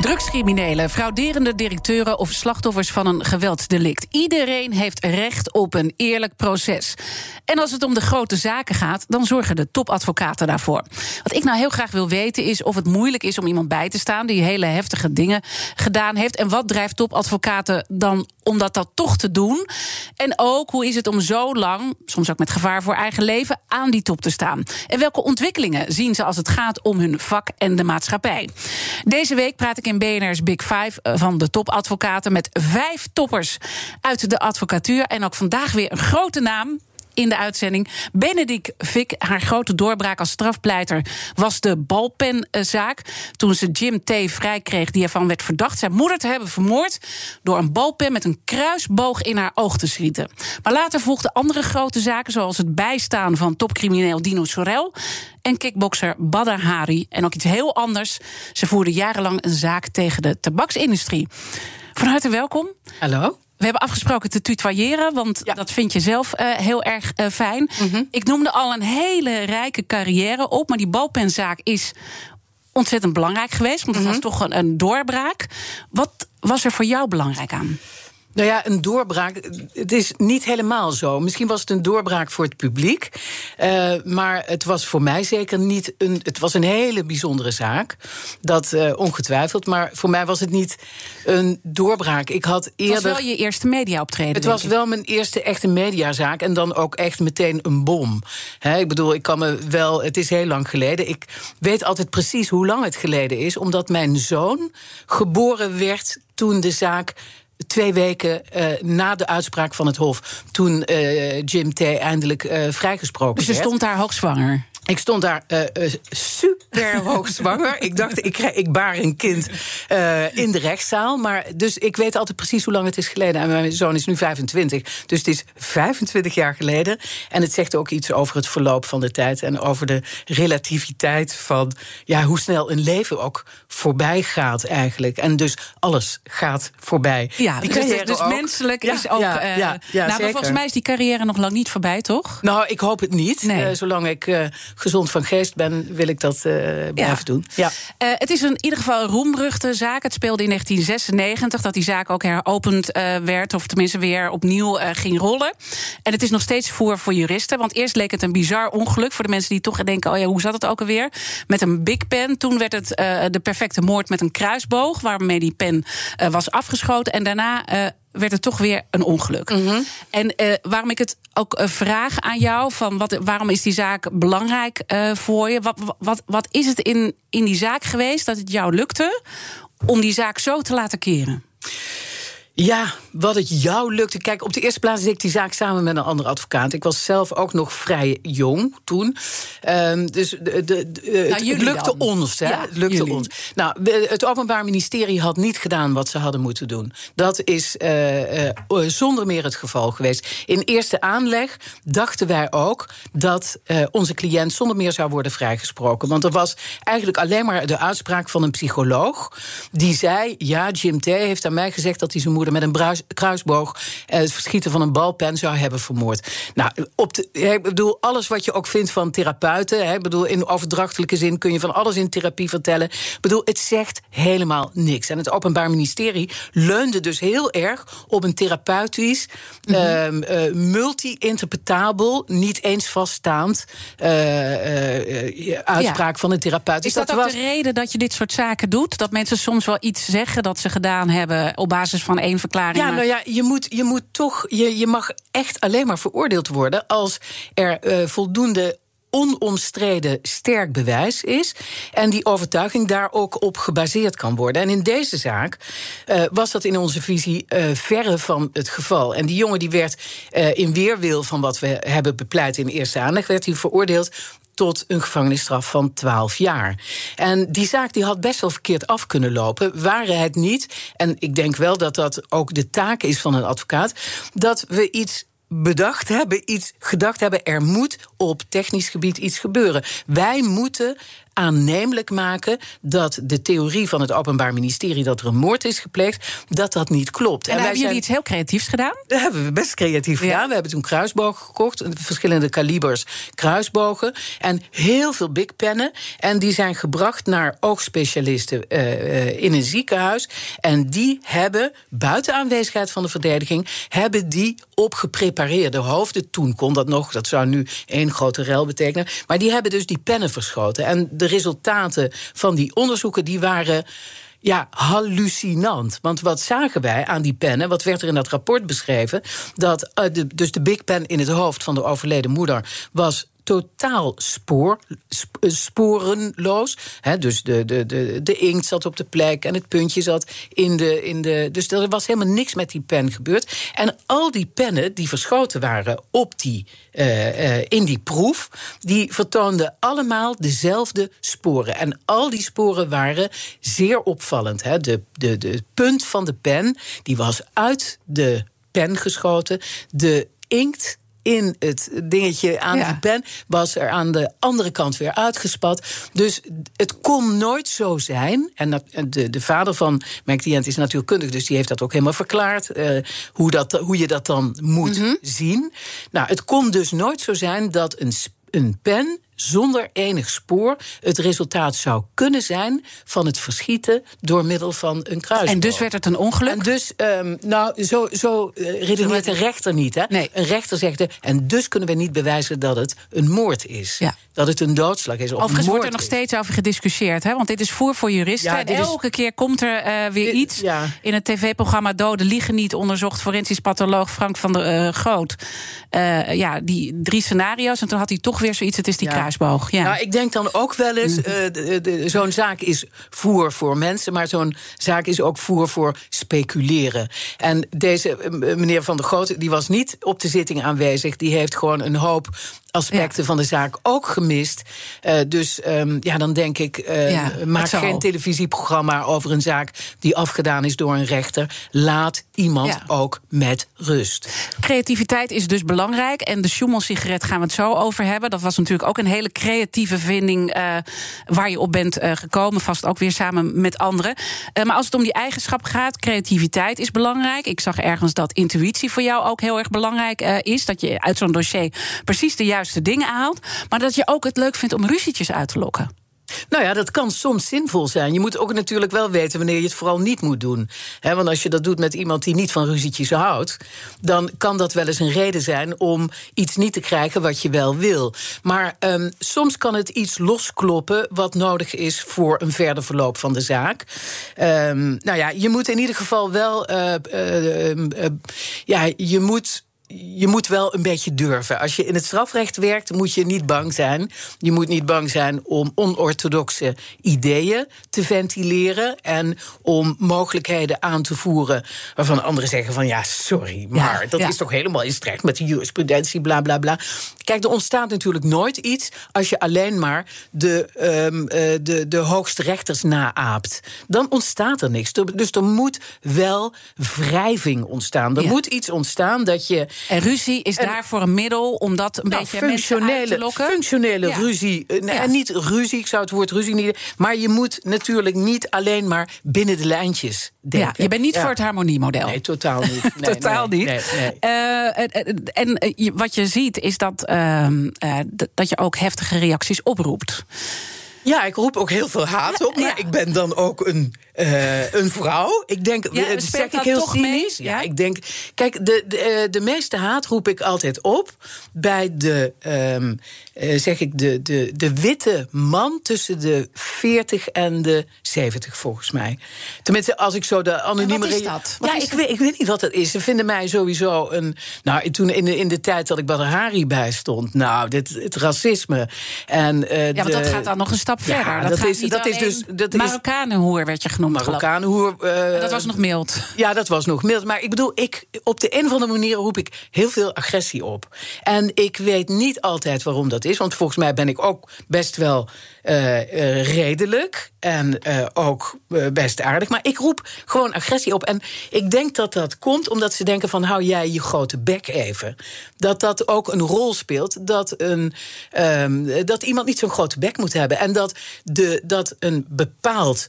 Drugscriminelen, frauderende directeuren of slachtoffers van een geweldsdelict. Iedereen heeft recht op een eerlijk proces. En als het om de grote zaken gaat, dan zorgen de topadvocaten daarvoor. Wat ik nou heel graag wil weten is of het moeilijk is om iemand bij te staan die hele heftige dingen gedaan heeft. En wat drijft topadvocaten dan om dat, dat toch te doen? En ook hoe is het om zo lang, soms ook met gevaar voor eigen leven, aan die top te staan? En welke ontwikkelingen zien ze als het gaat om hun vak en de maatschappij? Deze week praat ik in BNR's Big Five eh, van de topadvocaten met vijf toppers uit de advocatuur. En ook vandaag weer een grote naam in de uitzending. Benedict Vick, haar grote doorbraak als strafpleiter was de balpenzaak. Toen ze Jim T. vrij kreeg, die ervan werd verdacht zijn moeder te hebben vermoord. door een balpen met een kruisboog in haar oog te schieten. Maar later volgden andere grote zaken, zoals het bijstaan van topcrimineel Dino Sorel. en kickbokser Badr Hari. En ook iets heel anders. Ze voerde jarenlang een zaak tegen de tabaksindustrie. Van harte welkom. Hallo. We hebben afgesproken te tutoyeren, want dat vind je zelf uh, heel erg uh, fijn. Mm -hmm. Ik noemde al een hele rijke carrière op, maar die balpenzaak is ontzettend belangrijk geweest, want het mm -hmm. was toch een, een doorbraak. Wat was er voor jou belangrijk aan? Nou ja, een doorbraak. Het is niet helemaal zo. Misschien was het een doorbraak voor het publiek. Uh, maar het was voor mij zeker niet een. Het was een hele bijzondere zaak. Dat uh, ongetwijfeld. Maar voor mij was het niet een doorbraak. Ik had eerder. Het was wel je eerste mediaoptreden. Het was ik. wel mijn eerste echte mediazaak. En dan ook echt meteen een bom. He, ik bedoel, ik kan me wel. Het is heel lang geleden. Ik weet altijd precies hoe lang het geleden is. Omdat mijn zoon geboren werd toen de zaak twee weken uh, na de uitspraak van het Hof. toen uh, Jim T. eindelijk uh, vrijgesproken dus werd. stond daar hoogzwanger? Ik stond daar uh, uh, super hoogzwanger. ik dacht, ik, krijg, ik baar een kind uh, in de rechtszaal. Maar dus ik weet altijd precies hoe lang het is geleden. En mijn zoon is nu 25. Dus het is 25 jaar geleden. En het zegt ook iets over het verloop van de tijd. En over de relativiteit van ja, hoe snel een leven ook voorbij gaat eigenlijk. En dus alles gaat voorbij. Ja, die dus, dus ook. menselijk ja, is ook... Ja, ja, ja, nou, maar volgens mij is die carrière nog lang niet voorbij, toch? Nou, ik hoop het niet. Nee. zolang ik gezond van geest ben, wil ik dat uh, blijven ja. doen. Ja. Uh, het is in ieder geval een roemruchte zaak. Het speelde in 1996 dat die zaak ook heropend uh, werd, of tenminste weer opnieuw ging rollen. En het is nog steeds voor voor juristen, want eerst leek het een bizar ongeluk voor de mensen die toch denken: oh ja, hoe zat het ook alweer? Met een big pen. Toen werd het de perfecte moord met een kruisboog, waarmee die pen was afgeschoten. En daarna werd het toch weer een ongeluk. Mm -hmm. En uh, waarom ik het ook uh, vraag aan jou: van wat, waarom is die zaak belangrijk uh, voor je? Wat, wat, wat is het in, in die zaak geweest dat het jou lukte om die zaak zo te laten keren? Ja, wat het jou lukte. Kijk, op de eerste plaats deed ik die zaak samen met een andere advocaat. Ik was zelf ook nog vrij jong toen. Um, dus de, de, de, nou, het, lukte dan. ons. Hè? Ja, het lukte jullie. ons. Nou, het Openbaar Ministerie had niet gedaan wat ze hadden moeten doen. Dat is uh, uh, zonder meer het geval geweest. In eerste aanleg dachten wij ook dat uh, onze cliënt zonder meer zou worden vrijgesproken. Want er was eigenlijk alleen maar de uitspraak van een psycholoog. Die zei: Ja, Jim T. heeft aan mij gezegd dat hij zijn moeder met een bruis, kruisboog uh, het verschieten van een balpen zou hebben vermoord. Nou, op de, ik bedoel, alles wat je ook vindt van therapeuten, hè, bedoel, in overdrachtelijke zin kun je van alles in therapie vertellen. Ik bedoel, het zegt helemaal niks. En het Openbaar Ministerie leunde dus heel erg op een therapeutisch, mm -hmm. uh, multi-interpretabel, niet eens vaststaand uh, uitspraak ja. van een therapeut. Is dat, dat ook was... de reden dat je dit soort zaken doet? Dat mensen soms wel iets zeggen dat ze gedaan hebben op basis van één verklaring. Ja, nou ja, je moet, je moet toch, je, je mag echt alleen maar veroordeeld worden als er uh, voldoende onomstreden sterk bewijs is. En die overtuiging daar ook op gebaseerd kan worden. En in deze zaak uh, was dat in onze visie uh, verre van het geval. En die jongen die werd uh, in weerwil van wat we hebben bepleit in eerste aanleg, werd hij veroordeeld tot een gevangenisstraf van 12 jaar. En die zaak die had best wel verkeerd af kunnen lopen, waren het niet. En ik denk wel dat dat ook de taak is van een advocaat, dat we iets bedacht hebben, iets gedacht hebben, er moet op technisch gebied iets gebeuren. Wij moeten aannemelijk maken dat de theorie van het Openbaar Ministerie dat er een moord is gepleegd, dat dat niet klopt. En, en hebben jullie iets heel creatiefs gedaan? Dat hebben we best creatief gedaan. We hebben toen kruisbogen gekocht, verschillende kalibers kruisbogen en heel veel big pennen. En die zijn gebracht naar oogspecialisten uh, in een ziekenhuis. En die hebben, buiten aanwezigheid van de verdediging, hebben die op geprepareerde hoofden. Toen kon dat nog, dat zou nu één grote rel betekenen. Maar die hebben dus die pennen verschoten. En de resultaten van die onderzoeken die waren ja, hallucinant. Want wat zagen wij aan die pennen? Wat werd er in dat rapport beschreven? Dat uh, de, dus de Big Pen in het hoofd van de overleden moeder was totaal spoor, eh, sporenloos. dus de, de, de, de inkt zat op de plek en het puntje zat in de, in de. Dus er was helemaal niks met die pen gebeurd. En al die pennen die verschoten waren op die, uh, uh, in die proef, die vertoonden allemaal dezelfde sporen. En al die sporen waren zeer opvallend. De, de, de punt van de pen die was uit de pen geschoten. De inkt in het dingetje aan die pen, was er aan de andere kant weer uitgespat. Dus het kon nooit zo zijn. En de, de vader van mijn cliënt is natuurkundig, dus die heeft dat ook helemaal verklaard. Uh, hoe, dat, hoe je dat dan moet mhm. zien. Nou, het kon dus nooit zo zijn dat een, een pen zonder enig spoor het resultaat zou kunnen zijn van het verschieten door middel van een kruisboog. En dus werd het een ongeluk? En dus, um, nou, zo, zo uh, redeneert een rechter niet. Hè? Nee. Een rechter zegt, er, en dus kunnen we niet bewijzen dat het een moord is. Ja. Dat het een doodslag is. Of Overigens wordt er nog steeds over gediscussieerd. Hè? Want dit is voer voor juristen. Ja, en elke keer komt er uh, weer iets. Ja. In het tv-programma Doden liegen niet onderzocht forensisch patholoog Frank van der uh, Groot. ja, die drie scenario's. En toen had hij toch weer zoiets. Het is die Ja. Nou, ik denk dan ook wel eens, uh, zo'n zaak is voer voor mensen, maar zo'n zaak is ook voer voor speculeren. En deze meneer Van der Groot, die was niet op de zitting aanwezig, die heeft gewoon een hoop aspecten van de zaak ook gemist. Uh, dus um, ja, dan denk ik, uh, ja, maak geen televisieprogramma over een zaak die afgedaan is door een rechter. Laat iemand ja. ook met rust. Creativiteit is dus belangrijk. En de Schumann-sigaret gaan we het zo over hebben. Dat was natuurlijk ook een hele creatieve vinding uh, waar je op bent gekomen. Vast ook weer samen met anderen. maar als het om die eigenschap gaat, creativiteit is belangrijk. Ik zag ergens dat intuïtie voor jou ook heel erg belangrijk is. Dat je uit zo'n dossier precies de juiste juiste dingen haalt. Maar dat je ook het leuk vindt om ruzietjes uit te lokken. Nou ja, dat kan soms zinvol zijn. Je moet ook natuurlijk wel weten wanneer je het vooral niet moet doen. want als je dat doet met iemand die niet van ruzietjes houdt, dan kan dat wel eens een reden zijn om iets niet te krijgen wat je wel wil. Maar um, soms kan het iets loskloppen wat nodig is voor een verder verloop van de zaak. Um, nou ja, je moet in ieder geval wel. Uh, uh, uh, ja, je moet je moet wel een beetje durven. Als je in het strafrecht werkt, moet je niet bang zijn. Je moet niet bang zijn om onorthodoxe ideeën te ventileren en om mogelijkheden aan te voeren waarvan anderen zeggen van ja, sorry, maar dat is toch helemaal in strijd met de jurisprudentie, bla bla bla. Kijk, er ontstaat natuurlijk nooit iets als je alleen maar de, um, de, de hoogste rechters naaapt. Dan ontstaat er niks. Dus er moet wel wrijving ontstaan. Er moet iets ontstaan dat je en ruzie is daarvoor een middel om dat een nou, beetje functionele, te lokken? Functionele ruzie. Eh, en niet ruzie, ik zou het woord ruzie niet... maar je moet natuurlijk niet alleen maar binnen de lijntjes denken. Ja, je bent niet voor het harmoniemodel. Nee, totaal niet. Nee, totaal niet. Uh, en, en wat je ziet is dat, uh, dat je ook heftige reacties oproept. Ja, ik roep ook heel veel haat op, maar ik ben dan ook een uh, een vrouw. Ik denk, ja, dat zeg ik heel cynisch. Ja? ik denk, kijk, de, de, eh, de meeste haat roep ik altijd op bij de, um, uh, zeg ik, de, de, de witte man tussen de 40 en de 70, volgens mij. Tenminste, als ik zo de anonieme. Wat is dat? ja, ik, weet, ik weet niet wat dat is. Ze vinden mij sowieso een. Nou, toen in de, in de tijd dat ik de Hari bij stond, nou, dit, het racisme. En, ja, maar dat gaat dan nog een stap verder. Dat, dat is, dat is dus. Dat Marokkanenhoer werd je genoemd genoemd. Marokkaan. Hoe, uh, dat was nog mild. Ja, dat was nog mild. Maar ik bedoel, ik, op de een of andere manier roep ik heel veel agressie op. En ik weet niet altijd waarom dat is. Want volgens mij ben ik ook best wel uh, redelijk. En uh, ook best aardig. Maar ik roep gewoon agressie op. En ik denk dat dat komt omdat ze denken van... hou jij je grote bek even. Dat dat ook een rol speelt. Dat, een, um, dat iemand niet zo'n grote bek moet hebben. En dat, de, dat een bepaald...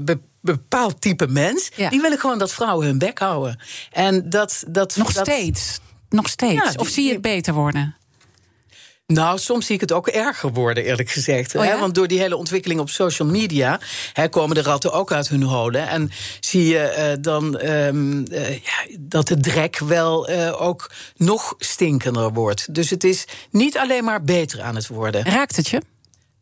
Be bepaald type mens. Ja. Die willen gewoon dat vrouwen hun bek houden. En dat. dat Nog dat, steeds. Nog steeds. Ja, of zie je het beter worden? Nou, soms zie ik het ook erger worden, eerlijk gezegd. Oh Want door die hele ontwikkeling op social media komen de ratten ook uit hun holen. En zie je uh, dan um, uh, ja, dat de drek wel uh, ook nog stinkender wordt. Dus het is niet alleen maar beter aan het worden. Raakt het je?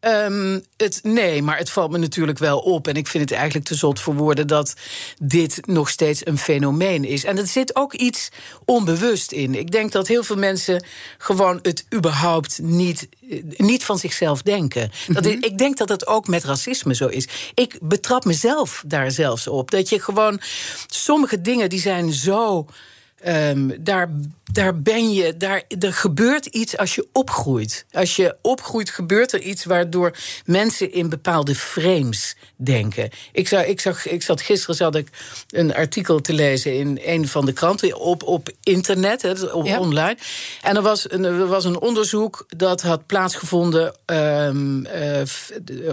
Um, het, nee, maar het valt me natuurlijk wel op. En ik vind het eigenlijk te zot voor woorden dat dit nog steeds een fenomeen is. En er zit ook iets onbewust in. Ik denk dat heel veel mensen gewoon het überhaupt niet, niet van zichzelf denken. dat, mhm. ik denk dat het ook met racisme zo is. Ik betrap mezelf daar zelfs op. Dat je gewoon sommige dingen die zijn zo Um, daar, daar ben je, daar, er gebeurt iets als je opgroeit. Als je opgroeit, gebeurt er iets waardoor mensen in bepaalde frames denken. Ik, zou, ik, zag, ik zat gisteren zat ik een artikel te lezen in een van de kranten op, op internet, he, op, online. En er was, een, er was een onderzoek dat had plaatsgevonden um, uh,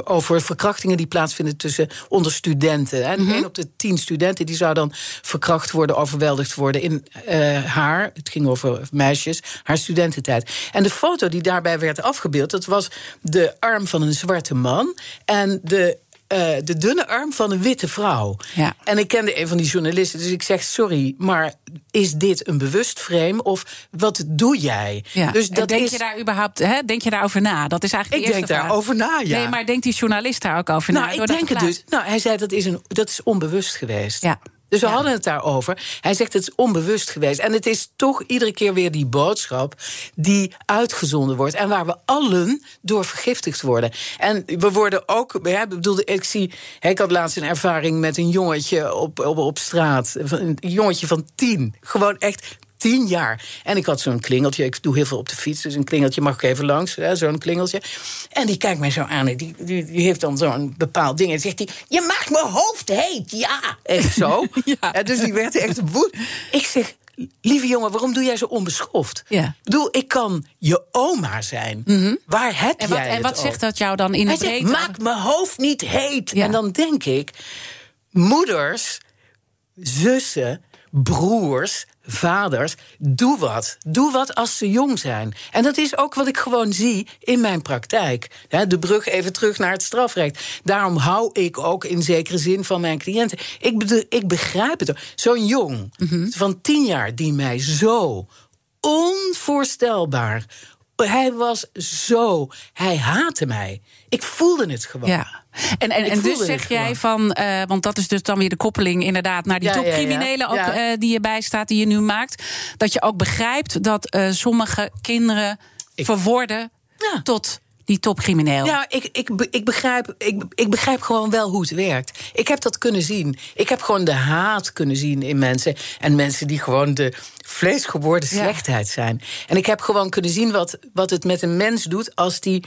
over verkrachtingen die plaatsvinden tussen onder studenten. En mm op de tien studenten die zou dan verkracht worden, overweldigd worden in uh, haar, het ging over meisjes, haar studententijd. En de foto die daarbij werd afgebeeld, dat was de arm van een zwarte man en de uh, de dunne arm van een witte vrouw. Ja. En ik kende een van die journalisten, dus ik zeg: Sorry, maar is dit een bewust frame of wat doe jij? Ja. Dus dat denk je daar überhaupt, hè, denk je daarover na? Dat is eigenlijk ik denk daarover na, ja. Nee, maar denkt die journalist daar ook over nou, na? Ik denk het dus. Nou, hij zei dat is, een, dat is onbewust geweest. Ja. Dus we hadden het daarover. Hij zegt het is onbewust geweest. En het is toch iedere keer weer die boodschap die uitgezonden wordt. En waar we allen door vergiftigd worden. En we worden ook. ik bedoel, ik zie. Ik had laatst een ervaring met een jongetje op, op, op straat. Een jongetje van tien. Gewoon echt tien jaar. En ik had zo'n klingeltje. Ik doe heel veel op de fiets, dus een klingeltje mag ik even langs. Zo'n klingeltje. En die kijkt mij zo aan. Die, die, die heeft dan zo'n bepaald ding. En zegt hij: Je maakt mijn hoofd heet, ja. Echt zo. ja. Dus die werd echt woed. Ik zeg. Lieve jongen, waarom doe jij zo onbeschoft? Ja. Ik bedoel, ik kan je oma zijn. Mhm. Waar heb en wat, jij En wat zegt dat jou dan in het zegt, maak mijn hoofd niet heet. En dan denk ik, moeders, zussen, broers, vaders, doe wat. Doe wat als ze jong zijn. En dat is ook wat ik gewoon zie in mijn praktijk. De brug even terug naar het strafrecht. Daarom hou ik ook in zekere zin van mijn cliënten. Ik, bedoel, ik begrijp het. Zo'n jong mhm. van tien jaar die mij zo onvoorstelbaar. Hij was zo. Hij haatte mij. Ik voelde het gewoon. Ja. En, en, en dus zeg jij van, uh, want dat is dus dan weer de koppeling inderdaad naar die topcriminelen ook, uh, die je bijstaat, die je nu maakt. Dat je ook begrijpt dat uh, sommige kinderen ik, verworden tot die topcrimineel. Ja, ik, ik, ik, begrijp, ik, ik begrijp gewoon wel hoe het werkt. Ik heb dat kunnen zien. Ik heb gewoon de haat kunnen zien in mensen. En mensen die gewoon de vleesgeworden slechtheid zijn. En ik heb gewoon kunnen zien wat, wat het met een mens doet als, die,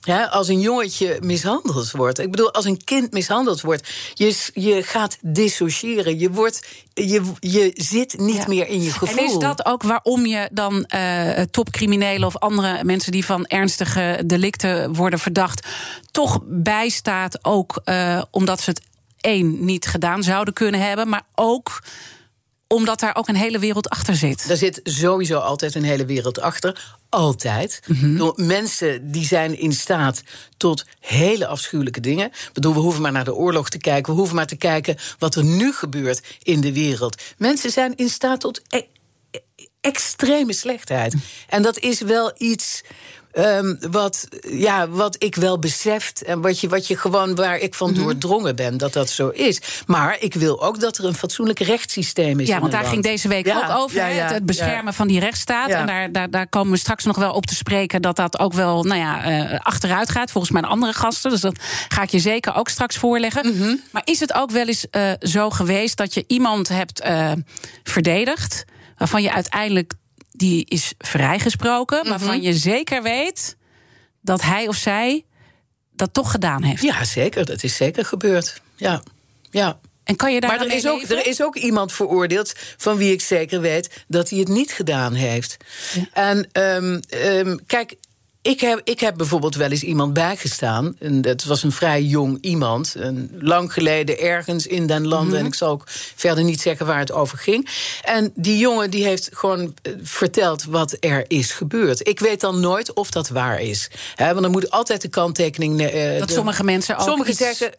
ja. als een jongetje mishandeld wordt. Ik bedoel, als een kind mishandeld wordt, je, je gaat dissociëren. Je, wordt, je, je zit niet meer in je gevoel. En is dat ook waarom je dan uh, topcriminelen of andere mensen die van ernstige delicten worden verdacht, toch bijstaat, ook uh, omdat ze het één niet gedaan zouden kunnen hebben, maar ook omdat daar ook een hele wereld achter zit. Er zit sowieso altijd een hele wereld achter. Altijd. Mm Mensen die zijn in staat tot hele afschuwelijke dingen. Ik bedoel, we hoeven maar naar de oorlog te kijken. We hoeven maar te kijken wat er nu gebeurt in de wereld. Mensen zijn in staat tot e- extreme slechtheid. En dat is wel iets Um, wat, ja, wat ik wel beseft en wat je, wat je gewoon waar ik van mhm. doordrongen ben dat dat zo is. Maar ik wil ook dat er een fatsoenlijk rechtssysteem is. Ja, want daar ging deze week ook over. het, beschermen van die rechtsstaat. En daar, daar, daar komen we straks nog wel op te spreken dat dat ook wel nou ja, uh, achteruit gaat. Volgens mijn andere gasten. Dus dat ga ik je zeker ook straks voorleggen. Mhm. Maar is het ook wel eens uh, zo geweest dat je iemand hebt uh, verdedigd waarvan je uiteindelijk die is vrijgesproken, mm waarvan je zeker weet dat hij of zij dat toch gedaan heeft. Ja, zeker. Dat is zeker gebeurd. Ja, ja. En kan je daar maar er is, ook, er is ook iemand veroordeeld van wie ik zeker weet dat hij het niet gedaan heeft. En um, um, kijk, ik heb, ik heb bijvoorbeeld wel eens iemand bijgestaan. En dat was een vrij jong iemand. Een, lang geleden ergens in den landen. En mhm. ik zal ook verder niet zeggen waar het over ging. En die jongen die heeft gewoon eh, verteld wat er is gebeurd. Ik weet dan nooit of dat waar is. He, want er moet altijd de kanttekening. Uh, dat sommige mensen ook. Sommigen zeggen.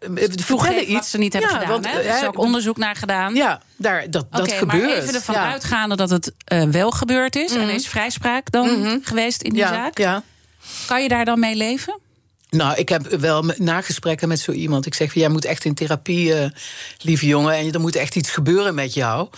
vertellen iets ze niet hebben ja, gedaan. Want, er is ook onderzoek naar gedaan. Ja, daar, dat, dat gebeurt. Maar even ervan uitgaande dat het uh, wel gebeurd is. En er mhm. is vrijspraak dan mhm. geweest in die zaak. Ja. Kan je daar dan mee leven? Nou, ik heb wel nagesprekken met zo iemand. Ik zeg, jij moet echt in therapie, uh, lieve jongen. En er moet echt iets gebeuren met jou.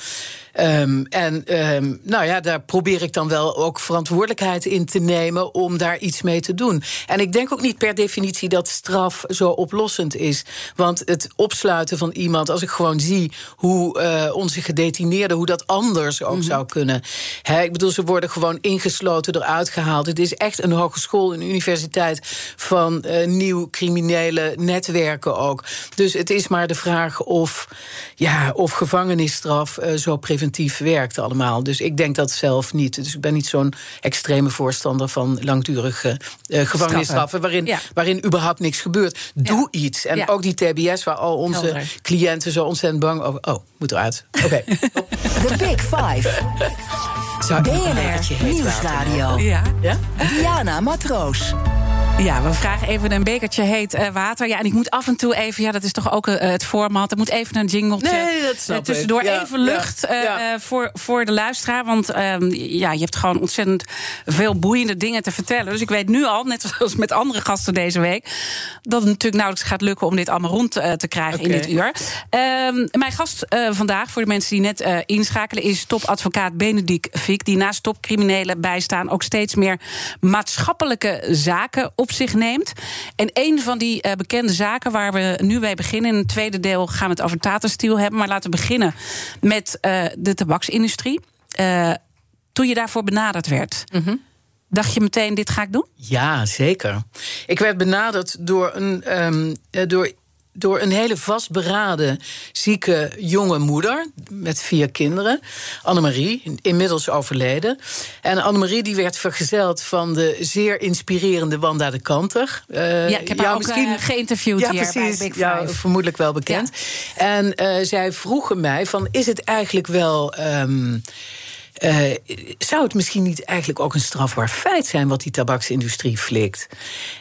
Um, en um, nou ja, daar probeer ik dan wel ook verantwoordelijkheid in te nemen om daar iets mee te doen. En ik denk ook niet per definitie dat straf zo oplossend is. Want het opsluiten van iemand, als ik gewoon zie hoe uh, onze gedetineerden, hoe dat anders ook mhm. zou kunnen. He, ik bedoel, ze worden gewoon ingesloten, eruit gehaald. Het is echt een hogeschool, een universiteit van uh, nieuw criminele netwerken ook. Dus het is maar de vraag of, ja, of gevangenisstraf uh, zo preventief preventief werkt allemaal. Dus ik denk dat zelf niet. Dus ik ben niet zo'n extreme voorstander van langdurige uh, gevangenisstraffen... Waarin, waarin überhaupt niks gebeurt. Doe iets. En ook die TBS, waar al onze cliënten zo ontzettend bang over... oh, moet eruit. Oké. The Big Five. BNR Nieuwsradio. Ja? ja? Diana Matroos. Ja, we vragen even een bekertje heet uh, water. Ja, en ik moet af en toe even, ja, dat is toch ook uh, het format. Er moet even een jingletje nee, dat uh, tussendoor. Ja, even lucht ja, voor, voor de luisteraar. Want ehm, ja, je hebt gewoon ontzettend veel boeiende dingen te vertellen. Dus ik weet nu al, net zoals met andere gasten deze week, dat het natuurlijk nauwelijks gaat lukken om dit allemaal rond te krijgen in dit uur. Um, mijn gast vandaag, voor de mensen die net inschakelen, is topadvocaat Benedict Fiek. Die naast topcriminelen bijstaan ook steeds meer maatschappelijke zaken op zich neemt. En een van die uh, bekende zaken waar we nu bij beginnen... in het tweede deel gaan we het over Tata Steel hebben... maar laten we beginnen met uh, de tabaksindustrie. Uh, toen je daarvoor benaderd werd... Mm -hmm. Dacht je meteen, dit ga ik doen? Ja, zeker. Ik werd benaderd door, een, um, door door een hele vastberaden zieke jonge moeder met vier kinderen, Annemarie, inmiddels overleden. En Annemarie die werd vergezeld van de zeer inspirerende Wanda de Kanter. Uh, ja, ik heb haar ook misschien... Uh, geïnterviewd ja, hier precies, bij vermoedelijk wel bekend. En uh, zij vroegen mij van, is het eigenlijk wel... Um, uh, zou het misschien niet eigenlijk ook een strafbaar feit zijn wat die tabaksindustrie flikt?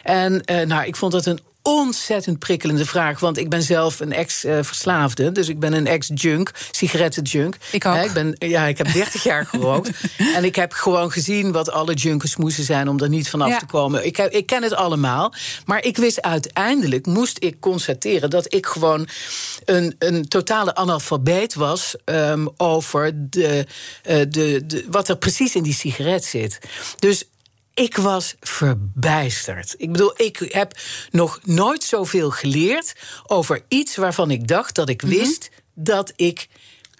En uh, nou, ik vond dat een ontzettend prikkelende vraag. Want ik ben zelf een ex-verslaafde. Dus ik ben een ex-junk, sigarettenjunk. Ik ook. ik, ben, ja, ik heb 30 jaar gerookt. en ik heb gewoon gezien wat alle junkers moesten zijn... om er niet vanaf te komen. Ik, ik ken het allemaal. Maar ik wist uiteindelijk, moest ik constateren... dat ik gewoon een, een totale analfabeet was... Um, over de, uh, de, de, wat er precies in die sigaret zit. Dus ik was verbijsterd. Ik bedoel, ik heb nog nooit zoveel geleerd over iets waarvan ik dacht dat ik mhm. wist dat ik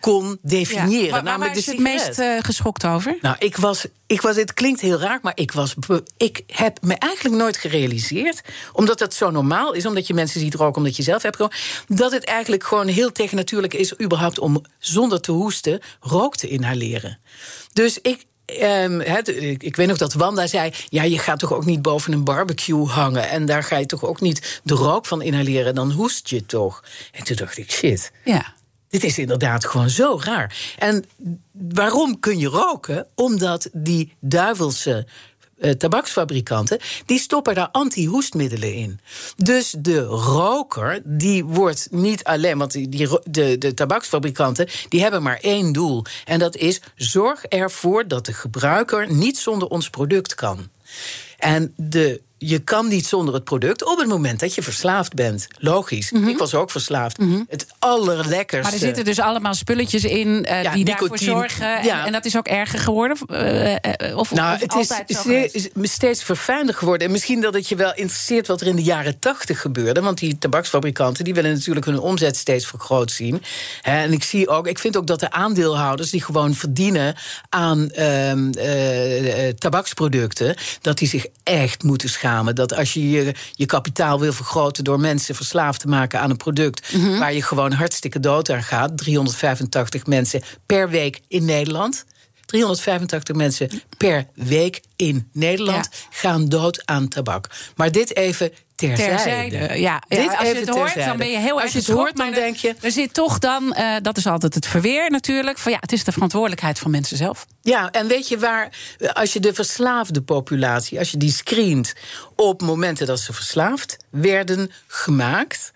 kon definiëren. Ja, waar, waar is het meest uh, geschokt over? Nou, ik was, ik was, het klinkt heel raar, maar ik, was, ik heb me eigenlijk nooit gerealiseerd, omdat dat zo normaal is, omdat je mensen ziet roken, omdat je zelf hebt dat het eigenlijk gewoon heel tegennatuurlijk is, überhaupt om zonder te hoesten rook te inhaleren. Dus ik, Um, ik weet nog dat Wanda zei: Ja, je gaat toch ook niet boven een barbecue hangen. En daar ga je toch ook niet de rook van inhaleren. Dan hoest je toch. En toen dacht ik: Shit. Ja. Dit is inderdaad gewoon zo raar. En waarom kun je roken? Omdat die duivelse uh, tabaksfabrikanten, die stoppen daar anti-hoestmiddelen in. Dus de roker, die wordt niet alleen, want die, die, de, de tabaksfabrikanten, die hebben maar één doel. En dat is zorg ervoor dat de gebruiker niet zonder ons product kan. En de je kan niet zonder het product op het moment dat je verslaafd bent. Logisch. Mhm. Ik was ook verslaafd. Mhm. Het allerlekkerste. Maar er zitten dus allemaal spulletjes in uh, die daarvoor zorgen. En, en, dat is ook erger geworden? Uh, of, nou, het is, is steeds verfijnder geworden. En misschien dat het je wel interesseert wat er in de jaren tachtig gebeurde. Want die tabaksfabrikanten die willen natuurlijk hun omzet steeds vergroot zien. En ik zie ook, ik vind ook dat de aandeelhouders die gewoon verdienen aan uh, tabaksproducten, dat die zich echt moeten schamen dat als je, je je kapitaal wil vergroten door mensen verslaafd te maken aan een product mhm. waar je gewoon hartstikke dood aan gaat, 385 mensen per week in Nederland. 385 mensen per week in Nederland gaan dood aan tabak. Maar dit even terzijde. Ja, ja als je het hoort, dan ben je heel erg Als je het hoort, dan denk je... Er zit toch dan, uh, dat is altijd het verweer natuurlijk... van ja, het is de verantwoordelijkheid van mensen zelf. Ja, en weet je waar, als je de verslaafde populatie... als je die screent op momenten dat ze verslaafd werden gemaakt...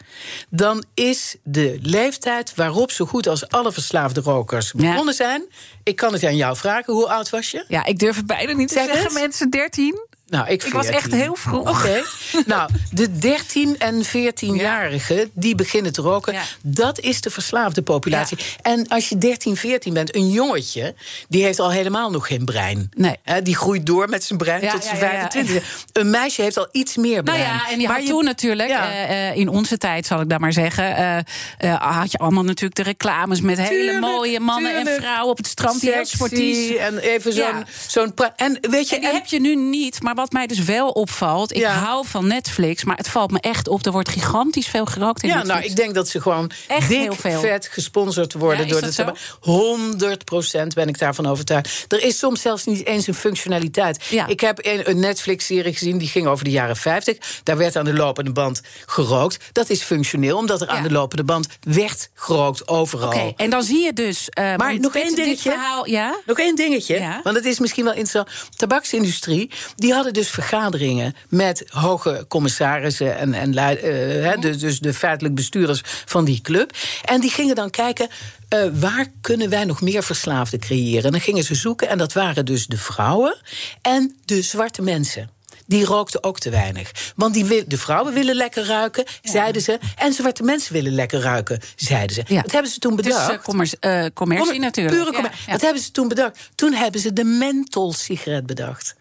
dan is de leeftijd waarop zo goed als alle verslaafde rokers begonnen zijn... Ik kan het aan jou vragen. Hoe oud was je? Ja, ik durf het bijna niet te zeggen. Mensen 13. Nou, ik, ik was echt heel vroeg. Oké. nou, de 13 en 14-jarigen die beginnen te roken, dat is de verslaafde populatie. En als je 13, 14 bent, een jongetje, die heeft al helemaal nog geen brein. Nee. die groeit door met zijn brein tot zijn 25. Een meisje heeft al iets meer brein. Nou ja, en je maar had toen natuurlijk, uh, in onze tijd zal ik dat maar zeggen, uh, had je allemaal natuurlijk de reclames met hele mooie mannen en vrouwen op het strand die heel sportief. En even zo'n. zo'n en weet je. En die heb je nu niet, maar wat mij dus wel opvalt, ik hou van Netflix, maar het valt me echt op. Er wordt gigantisch veel gerookt in ja, Netflix. nou, ik denk dat ze gewoon echt dik heel veel. vet gesponsord worden door de tabak. 100 procent ben ik daarvan overtuigd. Er is soms zelfs niet eens een functionaliteit. Ik heb een Netflix-serie gezien die ging over de jaren 50. Daar werd aan de lopende band gerookt. Dat is functioneel, omdat er aan de lopende band werd gerookt overal. Oké, en dan zie je dus. Uh, maar nog één dingetje. Verhaal, ja? Nog één dingetje. Want het is misschien wel interessant. Tabaksindustrie, die hadden dus vergaderingen met hoge commissarissen en, en uh, dus, dus de feitelijk bestuurders van die club. En die gingen dan kijken. Uh, waar kunnen wij nog meer verslaafden creëren? En dan gingen ze zoeken, en dat waren dus de vrouwen en de zwarte mensen die rookten ook te weinig. Want die de vrouwen willen lekker ruiken, zeiden ze. En zwarte mensen willen lekker ruiken, zeiden ze. Ja. Dat hebben ze toen bedacht. Het is commercie, uh, commercie natuurlijk. Pure commercie. Dat hebben ze toen bedacht. Toen hebben ze de menthol-sigaret bedacht.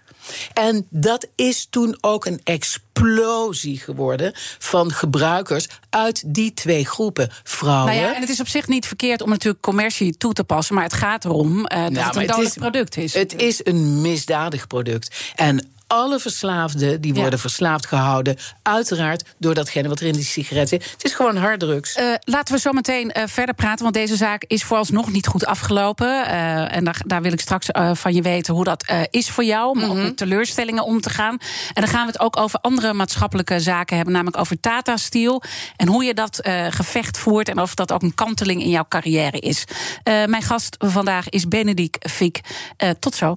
En dat is toen ook een explosie geworden van gebruikers uit die twee groepen. Vrouwen. Nou ja, en het is op zich niet verkeerd om natuurlijk commercie toe te passen, maar het gaat erom uh, dat nou, het een dodelijk product is. Het is een misdadig product. En alle verslaafden die worden verslaafd gehouden. Uiteraard door datgene wat er in die sigaret zit. Het is gewoon harddrugs. Uh, laten we zo meteen uh, verder praten, want deze zaak is vooralsnog niet goed afgelopen. Uh, en daar, daar, wil ik straks van je weten hoe dat is voor jou. Om mm -hmm. met teleurstellingen om te gaan. En dan gaan we het ook over andere maatschappelijke zaken hebben. Namelijk over Tata Steel. En hoe je dat gevecht voert. En of dat ook een kanteling in jouw carrière is. mijn gast vandaag is Benedict Fiek. tot zo.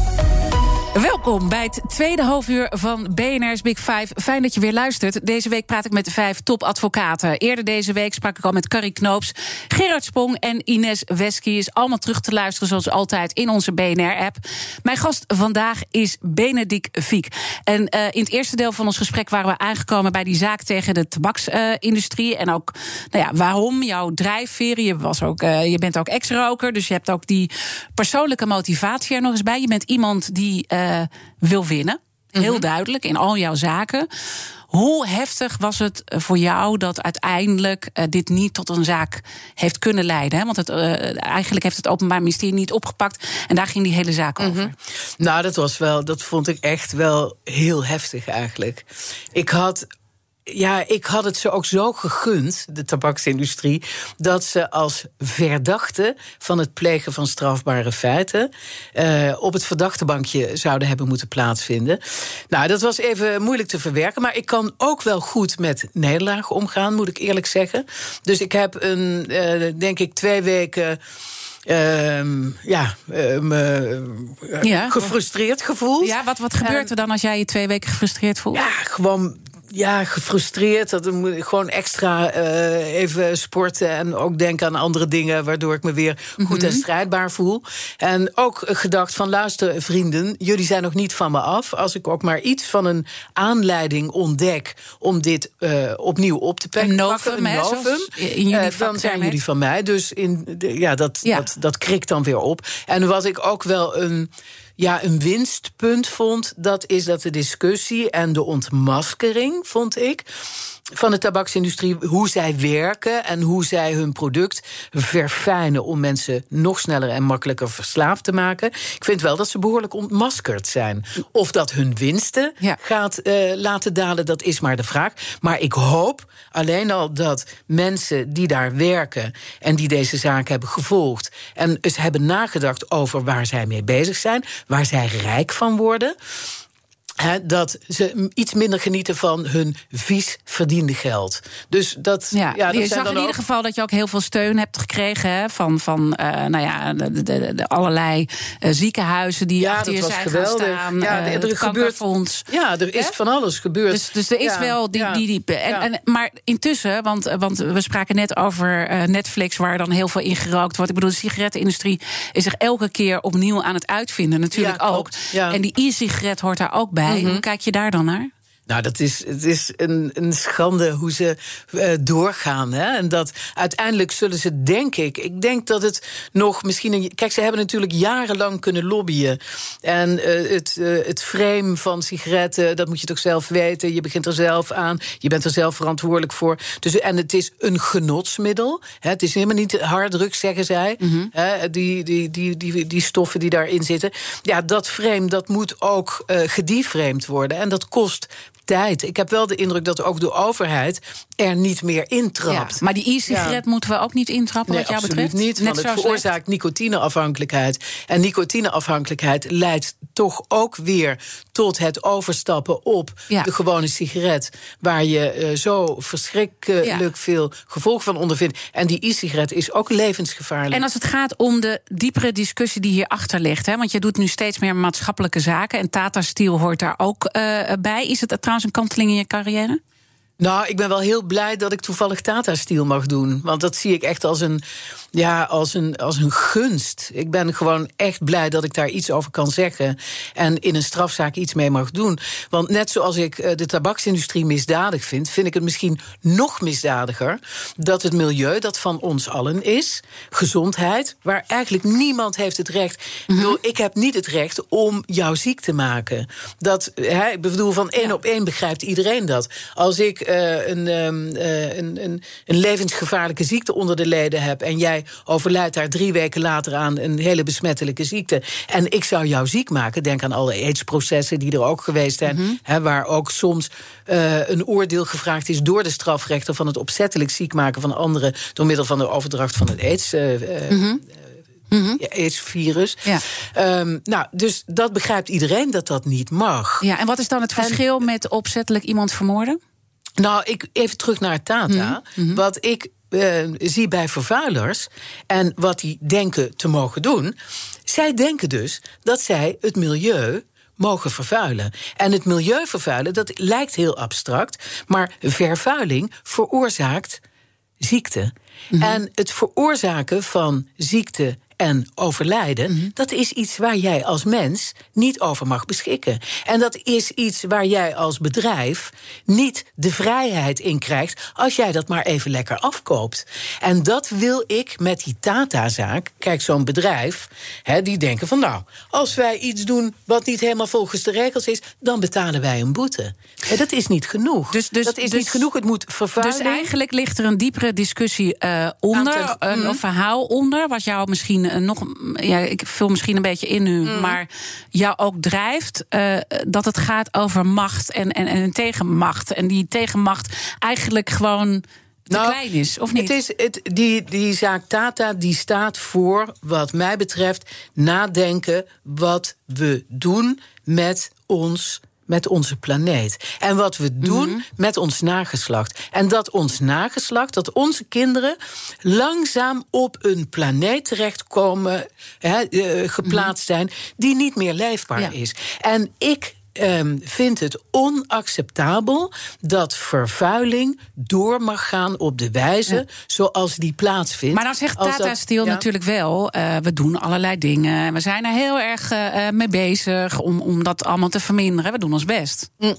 Welkom bij het tweede halfuur van BNR's Big Five. Fijn dat je weer luistert. Deze week praat ik met vijf topadvocaten. Eerder deze week sprak ik al met Carrie Knoops, Gerard Spong en Ines Wesky. Is allemaal terug te luisteren zoals altijd in onze BNR-app. Mijn gast vandaag is Benedict Fiek. En uh, in het eerste deel van ons gesprek waren we aangekomen bij die zaak tegen de tabaksindustrie. En ook nou ja, waarom jouw drijfveer. Je, was ook, uh, je bent ook ex-roker, dus je hebt ook die persoonlijke motivatie er nog eens bij. Je bent iemand die uh, wil winnen. Heel mhm. duidelijk in al jouw zaken. Hoe heftig was het voor jou dat uiteindelijk uh, dit niet tot een zaak heeft kunnen leiden? Hè? Want het, uh, eigenlijk heeft het Openbaar Ministerie niet opgepakt. En daar ging die hele zaak mhm. over. Nou, dat was wel, dat vond ik echt wel heel heftig eigenlijk. Ik had ja, ik had het ze ook zo gegund, de tabaksindustrie, dat ze als verdachte van het plegen van strafbare feiten uh, op het verdachtebankje zouden hebben moeten plaatsvinden. Nou, dat was even moeilijk te verwerken, maar ik kan ook wel goed met nederlagen omgaan, moet ik eerlijk zeggen. Dus ik heb een, uh, denk ik, twee weken. Uh, ja, uh, ja, gefrustreerd gevoeld. Ja, wat, wat gebeurt er dan als jij je twee weken gefrustreerd voelt? Ja, gewoon ja, gefrustreerd. Dat moet gewoon extra uh, even sporten en ook denken aan andere dingen, waardoor ik me weer goed en mhm. strijdbaar voel. En ook gedacht van luister, vrienden, jullie zijn nog niet van me af. Als ik ook maar iets van een aanleiding ontdek om dit uh, opnieuw op te pakken, een novum, een novum in uh, dan zijn jullie van mij. Dus in, de, ja, dat, ja. Dat, dat krikt dan weer op. En wat ik ook wel een ja, een winstpunt vond, dat is dat de discussie en de ontmaskering, vond ik, van de tabaksindustrie, hoe zij werken en hoe zij hun product verfijnen om mensen nog sneller en makkelijker verslaafd te maken. Ik vind wel dat ze behoorlijk ontmaskerd zijn. Of dat hun winsten gaat uh, laten dalen, dat is maar de vraag. Maar ik hoop alleen al dat mensen die daar werken en die deze zaak hebben gevolgd en eens hebben nagedacht over waar zij mee bezig zijn, waar zij rijk van worden dat ze iets minder genieten van hun vies verdiende geld. Dus dat, ja, ja dat je zag in ieder geval dat je ook heel veel steun hebt gekregen hè, van, van uh, nou ja, de, de, de allerlei uh, ziekenhuizen die ja, achter je zijn geweldig. gaan staan. Ja, uh, er gebeurt, ja, er is van alles gebeurd. Dus, dus er is wel die, die, die, en, en, maar intussen, want, want we spraken net over Netflix, waar dan heel veel in gerookt wordt. Ik bedoel, de sigarettenindustrie is zich elke keer opnieuw aan het uitvinden, natuurlijk ook. En die e-sigaret hoort daar ook bij. Hoe mhm. kijk je daar dan naar? Nou, dat is, het is een, een schande hoe ze uh, doorgaan. Hè? En dat uiteindelijk zullen ze, denk ik. Ik denk dat het nog misschien. Een, kijk, ze hebben natuurlijk jarenlang kunnen lobbyen. En uh, het, uh, het frame van sigaretten, dat moet je toch zelf weten. Je begint er zelf aan. Je bent er zelf verantwoordelijk voor. Dus, en het is een genotsmiddel. Hè? Het is helemaal niet harddruk, zeggen zij. Mm -hmm. hè? Die, die, die, die, die stoffen die daarin zitten. Ja, dat frame dat moet ook gedeframed worden. En dat kost tijd. Ik heb wel de indruk dat ook de overheid er niet meer intrapt. Ja, maar die e-sigaret moeten we ook niet intrappen, wat jou betreft? niet, Net want het veroorzaakt nicotineafhankelijkheid. En nicotineafhankelijkheid leidt toch ook weer tot het overstappen op de gewone sigaret... waar je uh, zo verschrikkelijk veel gevolgen van ondervindt. En die e-sigaret is ook levensgevaarlijk. En als het gaat om de diepere discussie die hierachter ligt... Hè, want je doet nu steeds meer maatschappelijke zaken... en Tata Steel hoort daar ook uh, bij. Is het trouwens een kanteling in je carrière? Nou, ik ben wel heel blij dat ik toevallig Tata Steel mag doen. Want dat zie ik echt als een ja, als een, als een gunst. Ik ben gewoon echt blij dat ik daar iets over kan zeggen. En in een strafzaak iets mee mag doen. Want net zoals ik eh, de tabaksindustrie misdadig vind, vind ik het misschien nog misdadiger dat het milieu dat van ons allen is, gezondheid, waar eigenlijk niemand heeft het recht. Mm Ik heb niet het recht om jou ziek te maken. Dat, hè, ik bedoel, van één op één begrijpt iedereen dat. Als ik uh, een, um, uh, een, een, een levensgevaarlijke ziekte onder de leden heb en jij overlijdt daar drie weken later aan een hele besmettelijke ziekte. En ik zou jou ziek maken. Denk aan alle AIDS-processen die er ook geweest zijn. Mhm. waar ook soms uh, een oordeel gevraagd is door de strafrechter van het opzettelijk ziek maken van anderen. door middel van de overdracht van het AIDS. Mm -hmm. AIDS-virus. Ja. Um, nou, dus dat begrijpt iedereen dat dat niet mag. Ja, en wat is dan het verschil met opzettelijk iemand vermoorden? Nou, ik, even terug naar Tata. Mhm. Mhm. Wat ik uh, zie bij vervuilers en wat die denken te mogen doen. Zij denken dus dat zij het milieu mogen vervuilen. En het milieu vervuilen, dat lijkt heel abstract, maar vervuiling veroorzaakt ziekte. Mhm. En het veroorzaken van ziekte en overlijden, mhm. dat is iets waar jij als mens niet over mag beschikken. En dat is iets waar jij als bedrijf niet de vrijheid in krijgt als jij dat maar even lekker afkoopt. En dat wil ik met die Tata-zaak. Kijk, zo'n bedrijf, hè, die denken van nou, als wij iets doen wat niet helemaal volgens de regels is, dan betalen wij een boete. En dat is niet genoeg. Dus, dus, dat is dus, niet genoeg. Het moet vervuilen. Dus eigenlijk ligt er een diepere discussie uh, onder, een, mhm. verhaal onder, wat jou misschien misschien nog. Ja, ik vul misschien een beetje in nu. Mm. Maar jou ook drijft dat het gaat over macht en, en, en tegenmacht. En die tegenmacht eigenlijk gewoon te nou, klein is, of niet? Het is, het, die, die zaak Tata die staat voor, wat mij betreft, nadenken wat we doen met ons met onze planeet. En wat we doen mhm. met ons nageslacht. En dat ons nageslacht, dat onze kinderen langzaam op een planeet terechtkomen, he, uh, geplaatst mhm. zijn, die niet meer leefbaar is. En ik um, vindt het onacceptabel dat vervuiling door mag gaan op de wijze zoals die plaatsvindt. Maar dan zegt Tata Steel natuurlijk wel: uh, we doen allerlei dingen. We zijn er heel erg uh, mee bezig om, om dat allemaal te verminderen. We doen ons best. Mm.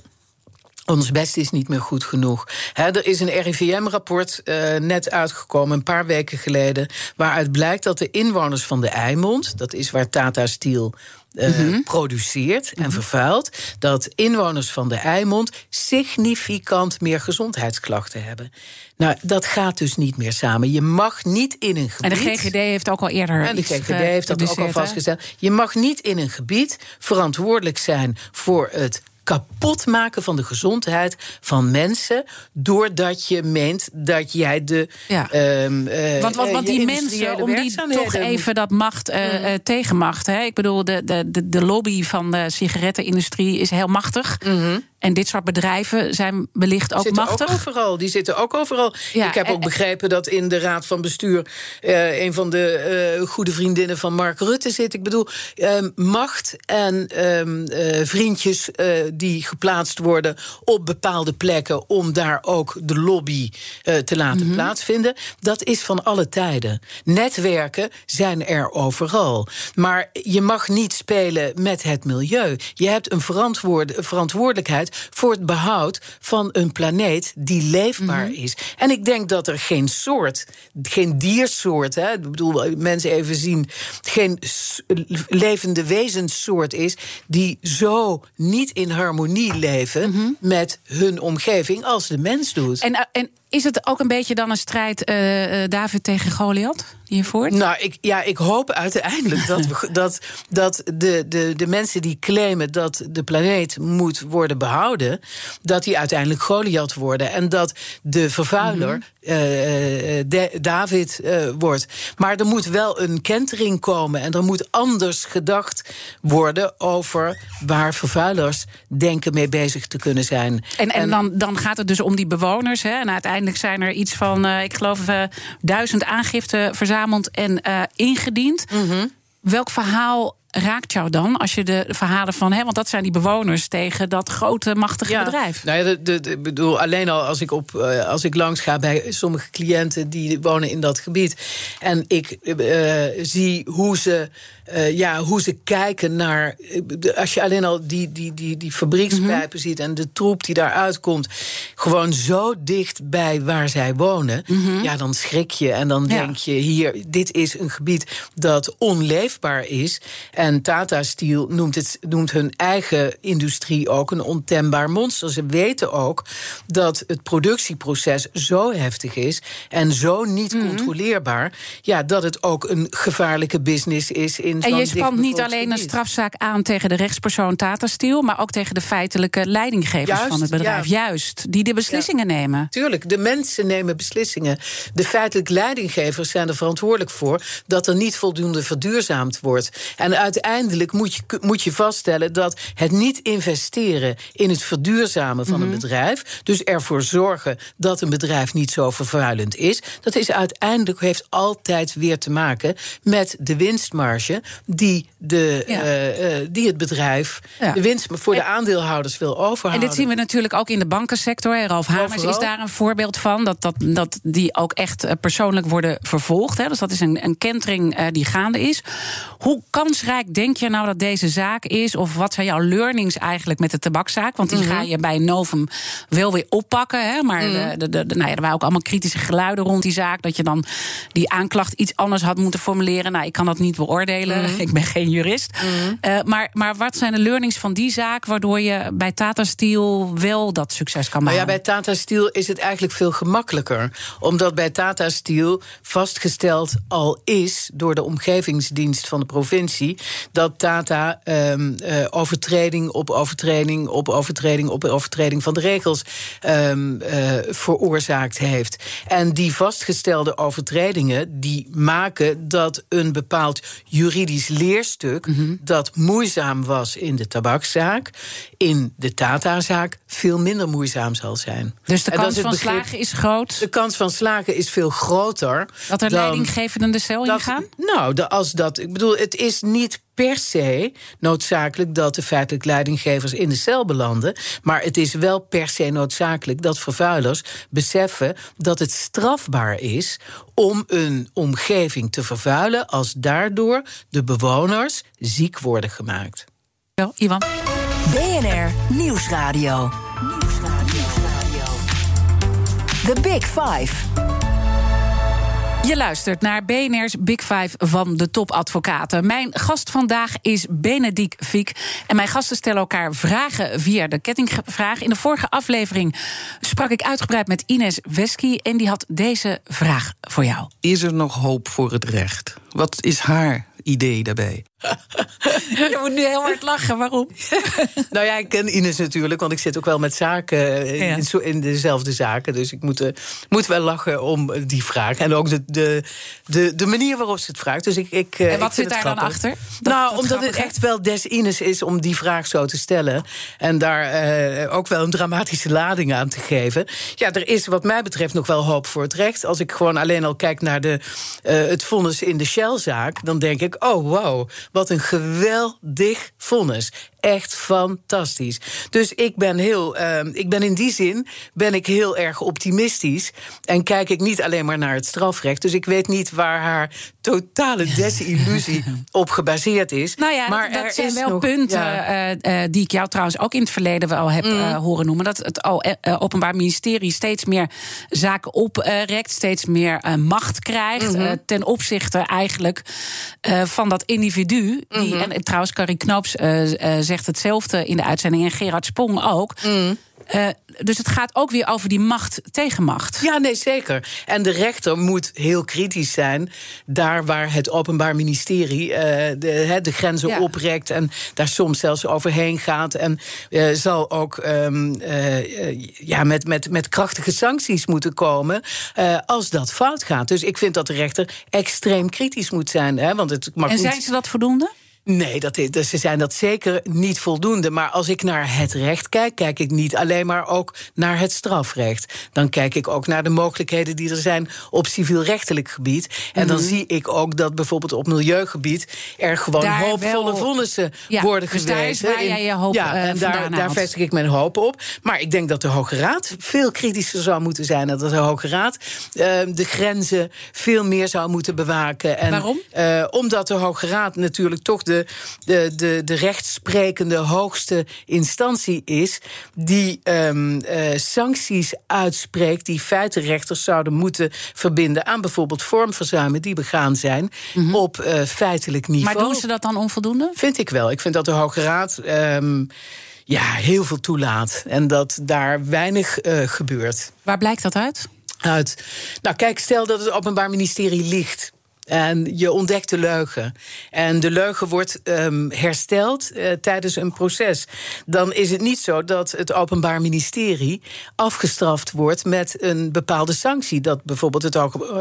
Ons best is niet meer goed genoeg. er is een RIVM-rapport uh, net uitgekomen, een paar weken geleden, waaruit blijkt dat de inwoners van de Eimond, dat is waar Tata Steel uh, produceert en mhm. vervuilt, dat inwoners van de Eimond significant meer gezondheidsklachten hebben. Nou, dat gaat dus niet meer samen. Je mag niet in een gebied. En de GGD heeft ook al eerder. En de GGD heeft dat ook al vastgesteld. Je mag niet in een gebied verantwoordelijk zijn voor het kapot maken van de gezondheid van mensen. doordat je meent dat jij de. Ja. Um, want, want, want die mensen, om die toch even dat macht uh, mm. tegenmacht. Hè? Ik bedoel, de, de, de lobby van de sigarettenindustrie is heel machtig. Mm en dit soort bedrijven zijn wellicht ook zitten machtig. Ook overal. Die zitten ook overal. ik heb ook begrepen dat in de raad van bestuur uh, een van de uh, goede vriendinnen van Mark Rutte zit. Ik bedoel, uh, macht en ehm, eh, vriendjes die geplaatst worden op bepaalde plekken om daar ook de lobby te laten mhm. plaatsvinden. Dat is van alle tijden. Netwerken zijn er overal. Maar je mag niet spelen met het milieu. Je hebt een verantwoordelijkheid voor het behoud van een planeet die leefbaar mhm. is. En ik denk dat er geen soort, geen diersoort, hè, ik bedoel, mensen even zien, geen levende wezenssoort is die zo niet in harmonie leven mhm. met hun omgeving als de mens doet. En, eh, en is het ook een beetje dan een strijd uh, David tegen Goliath? Hiervoor? Nou, ik, ja, ik hoop uiteindelijk dat, we, dat, dat de, de, de mensen die claimen dat de planeet moet worden behouden, dat die uiteindelijk Goliath worden. En dat de vervuiler mhm. David wordt. Maar er moet wel een kentering komen. En er moet anders gedacht worden over waar vervuilers denken mee bezig te kunnen zijn. En, en, dan, dan gaat het dus om die bewoners. Hè, en uiteindelijk Uiteindelijk zijn er iets van, uh, ik geloof, uh, duizend aangiften verzameld en uh, ingediend. Mm -hmm. Welk verhaal raakt jou dan als je de verhalen van, hè, want dat zijn die bewoners tegen dat grote machtige ja, bedrijf? Nou ja, de, de, bedoel, alleen al als ik, op, als ik langs ga bij sommige cliënten die wonen in dat gebied en ik uh, zie hoe ze uh, ja, hoe ze kijken naar. Als je alleen al die, die, die, die fabriekspijpen mhm. ziet en de troep die daaruit komt, gewoon zo dicht bij waar zij wonen, mhm. ja, dan schrik je en dan denk je: hier, dit is een gebied dat onleefbaar is. En Tata Steel noemt, het, noemt hun eigen industrie ook een ontembaar monster. Ze weten ook dat het productieproces zo heftig is en zo niet mhm. controleerbaar, ja, dat het ook een gevaarlijke business is in en je spant niet alleen een strafzaak aan tegen de rechtspersoon Tata Steel, maar ook tegen de feitelijke leidinggevers van het bedrijf. Juist, die de beslissingen nemen. Tuurlijk, de mensen nemen beslissingen. De feitelijke leidinggevers zijn er verantwoordelijk voor dat er niet voldoende verduurzaamd wordt. En uiteindelijk moet je, moet je vaststellen dat het niet investeren in het verduurzamen van een mhm. bedrijf, dus ervoor zorgen dat een bedrijf niet zo vervuilend is, dat is uiteindelijk heeft altijd weer te maken met de winstmarge die, de, eh, eh, die het bedrijf de winst voor de aandeelhouders wil overhouden. En dit zien we natuurlijk ook in de bankensector. Ralf Hamers is daar een voorbeeld van. Dat, dat, dat die ook echt eh, persoonlijk worden vervolgd. Hè. Dus dat is een, een kentering die gaande is. Hoe kansrijk belangrijk denk je nou dat deze zaak is? Of wat zijn jouw learnings eigenlijk met de tabakzaak? Want die mhm. ga je bij Novum wel weer oppakken. Hè? Maar mhm. de, de, de, nou ja, er waren ook allemaal kritische geluiden rond die zaak. Dat je dan die aanklacht iets anders had moeten formuleren. Nou, ik kan dat niet beoordelen. Mhm. Ik ben geen jurist. Uh, maar, maar wat zijn de learnings van die zaak... waardoor je bij Tata Steel wel dat succes kan maken? Nou ja, bij Tata Steel is het eigenlijk veel gemakkelijker. Omdat bij Tata Steel vastgesteld al is... door de omgevingsdienst van de provincie... dat Tata um, uh, overtreding op overtreding op overtreding op overtreding van de regels um, uh, veroorzaakt heeft. En die vastgestelde overtredingen die maken dat een bepaald juridisch leerstuk mm dat moeizaam was in de tabakszaak, in de Tata-zaak veel minder moeizaam zal zijn. Dus de kans van slagen is groot? De kans van slagen is veel groter. Dat er leidinggevenden de cel in gaan? Nou, de, als dat. Ik bedoel, het is niet per se noodzakelijk dat de feitelijk leidinggevers in de cel belanden. Maar het is wel per se noodzakelijk dat vervuilers beseffen dat het strafbaar is om een omgeving te vervuilen als daardoor de bewoners ziek worden gemaakt. Ja, Ivan. BNR Nieuwsradio. Nieuwsradio. The Big Five. Je luistert naar BNR's Big Five van de topadvocaten. Mijn gast vandaag is Benedict Fiek. En mijn gasten stellen elkaar vragen via de kettingvraag. In de vorige aflevering sprak ik uitgebreid met Ines Wesky. En die had deze vraag voor jou. Is er nog hoop voor het recht? Wat is haar idee daarbij? Je moet nu heel hard lachen, waarom? nou ja, ik ken Ines natuurlijk, want ik zit ook wel met zaken in, in dezelfde zaken. Dus ik moet, uh, moet wel lachen om die vraag. En ook de, de, de, de manier waarop ze het vraagt. Dus ik, ik, eh, en wat zit daar dan achter? nou, omdat het echt wel des Ines is om die vraag zo te stellen. En daar uh, ook wel een dramatische lading aan te geven. Ja, er is wat mij betreft nog wel hoop voor het recht. Als ik gewoon alleen al kijk naar de, het vonnis in de Shell-zaak... dan denk ik, oh wow, wat een geweldig vonnis. Echt fantastisch. Dus ik ben heel, uh, ik ben in die zin ben ik heel erg optimistisch. En kijk ik niet alleen maar naar het strafrecht. Dus ik weet niet waar haar totale desillusie op gebaseerd is. Nou ja, maar dat, zijn wel punten uh, uh, die ik jou trouwens ook in het verleden wel heb mm. horen noemen. Dat het Openbaar Ministerie steeds meer zaken oprekt, steeds meer macht krijgt. Mm -hmm. ten opzichte eigenlijk van dat individu. Die, mhm. En trouwens, Carrie Knoops zegt hetzelfde in de uitzending. En Gerard Spong ook. Mm. Uh, dus het gaat ook weer over die macht tegen macht. Ja, nee, zeker. En de rechter moet heel kritisch zijn daar waar het Openbaar Ministerie uh, de, de, grenzen ja. oprekt en daar soms zelfs overheen gaat. En uh, zal ook um, ja, met, met, met krachtige sancties moeten komen als dat fout gaat. Dus ik vind dat de rechter extreem kritisch moet zijn. Hè, want het mag en zijn ze dat voldoende? Nee, dat is, dus ze zijn dat zeker niet voldoende. Maar als ik naar het recht kijk, kijk ik niet alleen maar ook naar het strafrecht. Dan kijk ik ook naar de mogelijkheden die er zijn op civielrechtelijk gebied. En dan mhm. zie ik ook dat bijvoorbeeld op milieugebied er gewoon hoopvolle vonnissen worden dus gewezen. Daar is waar jij je hoop ja, eh, en daar, daar vestig ik mijn hoop op. Maar ik denk dat de Hoge Raad veel kritischer zou moeten zijn. En dat de Hoge Raad uh, de grenzen veel meer zou moeten bewaken. En, Waarom? Uh, omdat de Hoge Raad natuurlijk toch de de, de, de, rechtsprekende hoogste instantie is, die um, uh, sancties uitspreekt die feitenrechters zouden moeten verbinden aan bijvoorbeeld vormverzuimen die begaan zijn mm op uh, feitelijk niveau. Maar doen ze dat dan onvoldoende? Vind ik wel. Ik vind dat de Hoge Raad. Um, ja, heel veel toelaat. En dat daar weinig uh, gebeurt. Waar blijkt dat uit? Uit. Nou, kijk, stel dat het Openbaar Ministerie ligt. En je ontdekt de leugen. En de leugen wordt um, hersteld uh, tijdens een proces. Dan is het niet zo dat het Openbaar Ministerie afgestraft wordt met een bepaalde sanctie. Dat bijvoorbeeld het,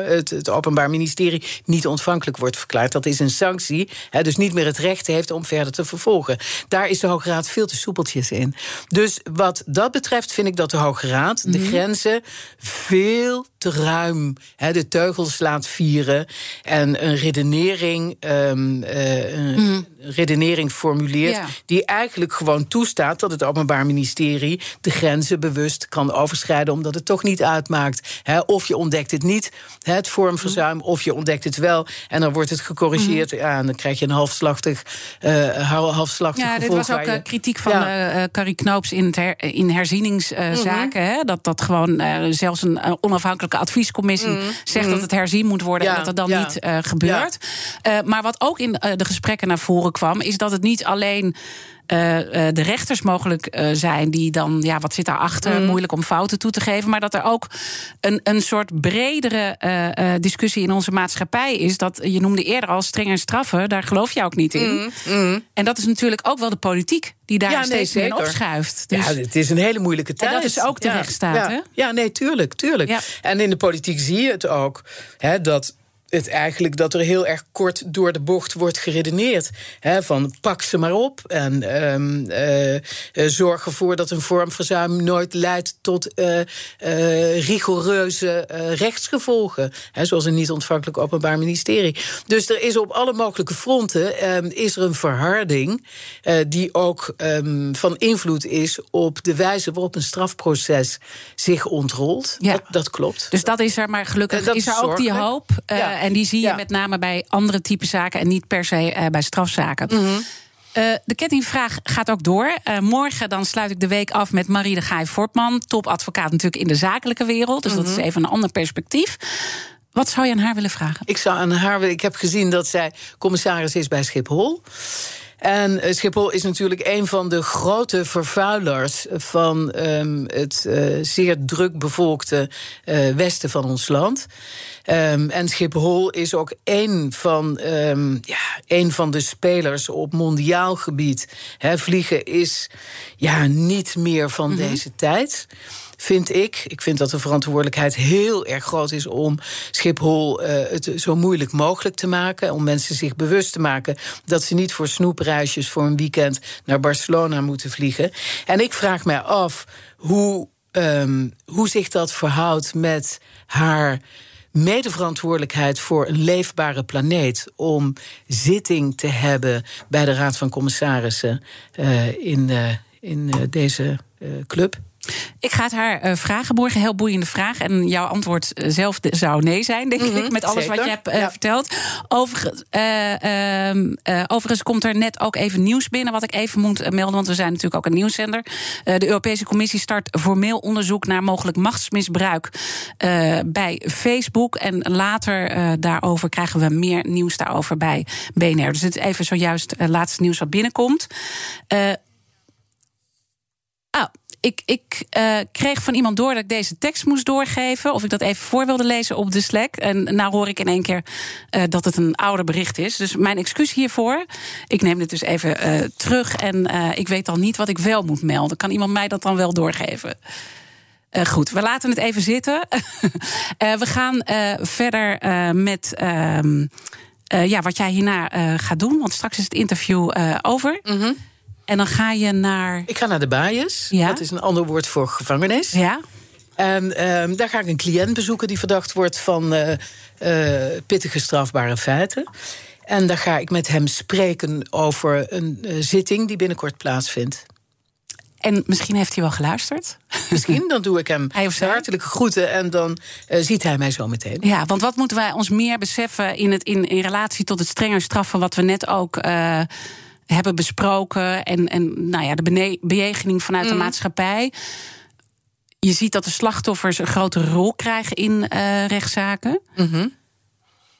het, het Openbaar Ministerie niet ontvankelijk wordt verklaard. Dat is een sanctie. He, dus niet meer het recht heeft om verder te vervolgen. Daar is de Hoge Raad veel te soepeltjes in. Dus wat dat betreft vind ik dat de Hoge Raad de mhm. grenzen veel te ruim de teugels laat vieren en een redenering, um, een redenering formuleert die eigenlijk gewoon toestaat dat het Openbaar Ministerie de grenzen bewust kan overschrijden, omdat het toch niet uitmaakt. of je ontdekt het niet, het vormverzuim, mm. of je ontdekt het wel en dan wordt het gecorrigeerd. Mm. Ja, en dan krijg je een halfslachtig, uh, halfslachtig ja, dit was ook kritiek van ja. Carrie Knoops in, in herzieningszaken. Mm Dat, dat gewoon zelfs een adviescommissie mm. zegt dat het herzien moet worden en dat het dan niet gebeurt. maar wat ook in de gesprekken naar voren kwam, is dat het niet alleen uh, de rechters mogelijk uh, zijn die dan, ja, wat zit daarachter, mm. moeilijk om fouten toe te geven. Maar dat er ook een, een soort bredere uh, discussie in onze maatschappij is. Dat je noemde eerder al strenger straffen, daar geloof je ook niet in. Mm. Mm. En dat is natuurlijk ook wel de politiek die daar ja, steeds nee, meer opschuift. Dus... Ja, het is een hele moeilijke tijd. En dat is ook de ja, rechtsstaat, ja, hè? Ja, nee, tuurlijk, tuurlijk. En in de politiek zie je het ook, hè, dat het eigenlijk dat er heel erg kort door de bocht wordt geredeneerd. Hè, van pak ze maar op en um, uh, zorg ervoor dat een vormverzuim nooit leidt tot uh, uh, rigoureuze rechtsgevolgen. Hè, zoals een niet ontvankelijk openbaar ministerie. Dus er is op alle mogelijke fronten um, is er een verharding die ook um, van invloed is op de wijze waarop een strafproces zich ontrolt. Ja. Dat, dat klopt. Dus dat is er, maar gelukkig is er ook die hoop. Ja en die zie je met name bij andere type zaken en niet per se uh, bij strafzaken. Mm -hmm. Uh, de kettingvraag gaat ook door. Uh, morgen dan sluit ik de week af met Marie de Gaai Fortman, topadvocaat natuurlijk in de zakelijke wereld. Dus dat is mhm. even een ander perspectief. Wat zou je aan haar willen vragen? Ik zou aan haar willen. Ik heb gezien dat zij commissaris is bij Schiphol. En uh, Schiphol is natuurlijk een van de grote vervuilers van um, het uh, zeer druk bevolkte uh, westen van ons land. Um, en Schiphol is ook een van, um, ja, een van de spelers op mondiaal gebied. He, vliegen is ja, niet meer van mm -hmm. deze tijd vind ik. Ik vind dat de verantwoordelijkheid heel erg groot is om Schiphol uh, het zo moeilijk mogelijk te maken. Om mensen zich bewust te maken dat ze niet voor snoepreisjes voor een weekend naar Barcelona moeten vliegen. En ik vraag mij af hoe, um, hoe zich dat verhoudt met haar medeverantwoordelijkheid voor een leefbare planeet. om zitting te hebben bij de Raad van Commissarissen uh, in, uh, in deze club. Ik ga het haar uh, vragen morgen. Heel boeiende vraag. En jouw antwoord eh, zelf zou nee zijn, denk mm -hmm, ik. Met alles zeker. wat je hebt uh, ja. verteld. Overigens, ehm, overigens komt er net ook even nieuws binnen. Wat ik even moet melden. Want we zijn natuurlijk ook een nieuwszender. de Europese Commissie start formeel onderzoek naar mogelijk machtsmisbruik bij Facebook. En later daarover krijgen we meer nieuws daarover bij BNR. Dus dit is even zojuist het laatste nieuws wat binnenkomt. Ah, ik, ik uh, kreeg van iemand door dat ik deze tekst moest doorgeven. Of ik dat even voor wilde lezen op de Slack. En nou hoor ik in één keer uh, dat het een ouder bericht is. Dus mijn excuus hiervoor. Ik neem dit dus even uh, terug. En ik weet al niet wat ik wel moet melden. Kan iemand mij dat dan wel doorgeven? Goed, we laten het even zitten. we gaan verder met ehm, ja, wat jij hierna gaat doen. Want straks is het interview over. Mm. En dan ga je naar. Ik ga naar de baaiers. Ja. Dat is een ander woord voor gevangenis. Ja. En um, daar ga ik een cliënt bezoeken die verdacht wordt van uh, uh, pittige strafbare feiten. En daar ga ik met hem spreken over een uh, zitting die binnenkort plaatsvindt. En misschien heeft hij wel geluisterd. Misschien, dan doe ik hem hartelijke groeten en dan uh, ziet hij mij zo meteen. Ja, want wat moeten wij ons meer beseffen in, het, in, in relatie tot het strenger straffen, wat we net ook hebben besproken. En, en nou ja, de bejegening vanuit mm. de maatschappij. Je ziet dat de slachtoffers een grote rol krijgen in uh, rechtszaken. Mm -hmm.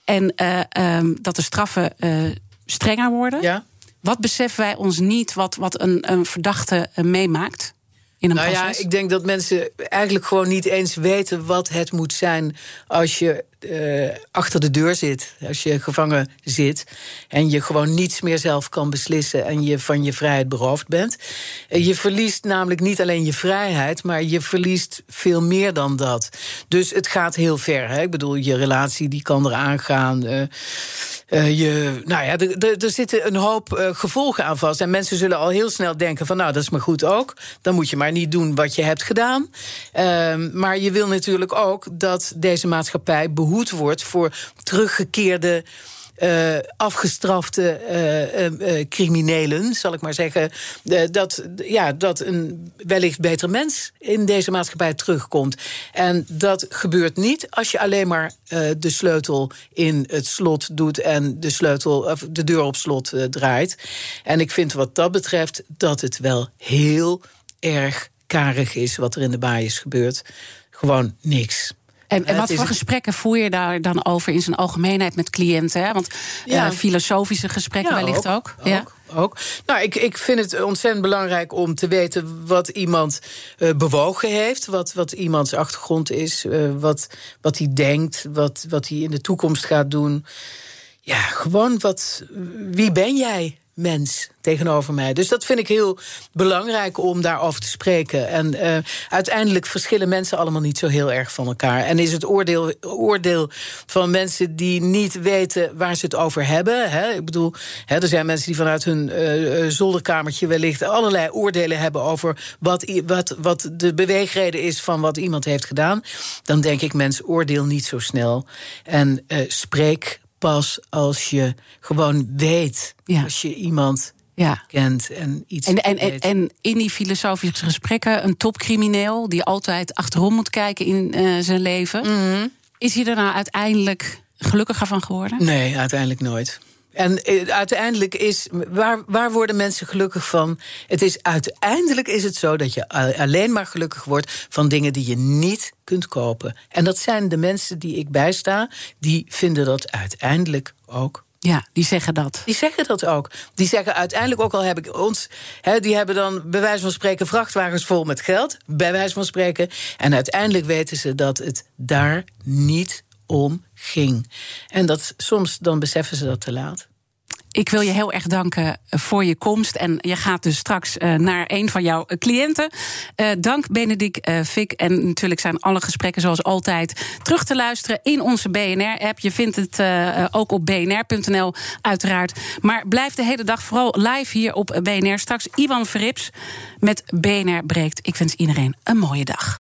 En uh, um, dat de straffen uh, strenger worden. Ja. Wat beseffen wij ons niet wat, wat een, een verdachte meemaakt? In een nou proces? ja, ik denk dat mensen eigenlijk gewoon niet eens weten wat het moet zijn als je uh, achter de deur zit, als je gevangen zit en je gewoon niets meer zelf kan beslissen en je van je vrijheid beroofd bent. Uh, je verliest namelijk niet alleen je vrijheid, maar je verliest veel meer dan dat. Dus het gaat heel ver. Hè? Ik bedoel, je relatie die kan eraan gaan. Uh, je, nou ja, er zitten een hoop gevolgen aan vast. En mensen zullen al heel snel denken: van nou, dat is maar goed ook. Dan moet je maar niet doen wat je hebt gedaan. Uh, maar je wil natuurlijk ook dat deze maatschappij wordt voor teruggekeerde uh, afgestrafte uh, uh, criminelen, zal ik maar zeggen. dat, ja, dat een wellicht beter mens in deze maatschappij terugkomt. En dat gebeurt niet als je alleen maar de sleutel in het slot doet en de, sleutel, of de deur op slot draait. En ik vind wat dat betreft dat het wel heel erg karig is wat er in de baai is gebeurd. Gewoon niks. En, en wat voor gesprekken voer je daar dan over in zijn algemeenheid met cliënten? Hè? Want ja. filosofische gesprekken wellicht ook. ook. Ja. Ook. Nou, ik, ik vind het ontzettend belangrijk om te weten wat iemand uh, bewogen heeft. Wat, wat iemands achtergrond is. Uh, wat, wat hij denkt. Wat, wat hij in de toekomst gaat doen. Ja, gewoon wat. Wie ben jij? Mens tegenover mij. Dus dat vind ik heel belangrijk om daarover te spreken. En uh, uiteindelijk verschillen mensen allemaal niet zo heel erg van elkaar. En is het oordeel, oordeel van mensen die niet weten waar ze het over hebben. Hè? Ik bedoel, hè, er zijn mensen die vanuit hun uh, zolderkamertje wellicht allerlei oordelen hebben over wat, wat, wat de beweegreden is van wat iemand heeft gedaan. Dan denk ik, mens, oordeel niet zo snel. En spreek pas als je gewoon weet. Als je iemand ja. kent en iets. En, en, en, en, in die filosofische gesprekken, een topcrimineel die altijd achterom moet kijken in uh, zijn leven. Mhm. Is hij er nou uiteindelijk gelukkiger van geworden? Nee, uiteindelijk nooit. En eh, uiteindelijk is, waar, waar worden mensen gelukkig van? Het is uiteindelijk is het zo dat je alleen maar gelukkig wordt van dingen die je niet kunt kopen. En dat zijn de mensen die ik bijsta, die vinden dat uiteindelijk ook. Ja, die zeggen dat. Die zeggen dat ook. Die zeggen uiteindelijk ook al heb ik ons. He, die hebben dan bij wijze van spreken vrachtwagens vol met geld. Bij wijze van spreken. En uiteindelijk weten ze dat het daar niet om ging. En dat soms dan beseffen ze dat te laat. Ik wil je heel erg danken voor je komst. En je gaat dus straks uh, naar een van jouw cliënten. Uh, dank Benedict Fik. En natuurlijk zijn alle gesprekken zoals altijd terug te luisteren in onze BNR-app. Je vindt het ook op bnr.nl uiteraard. Maar blijf de hele dag vooral live hier op BNR. Straks Iwan Verrips met BNR Breekt. Ik wens iedereen een mooie dag.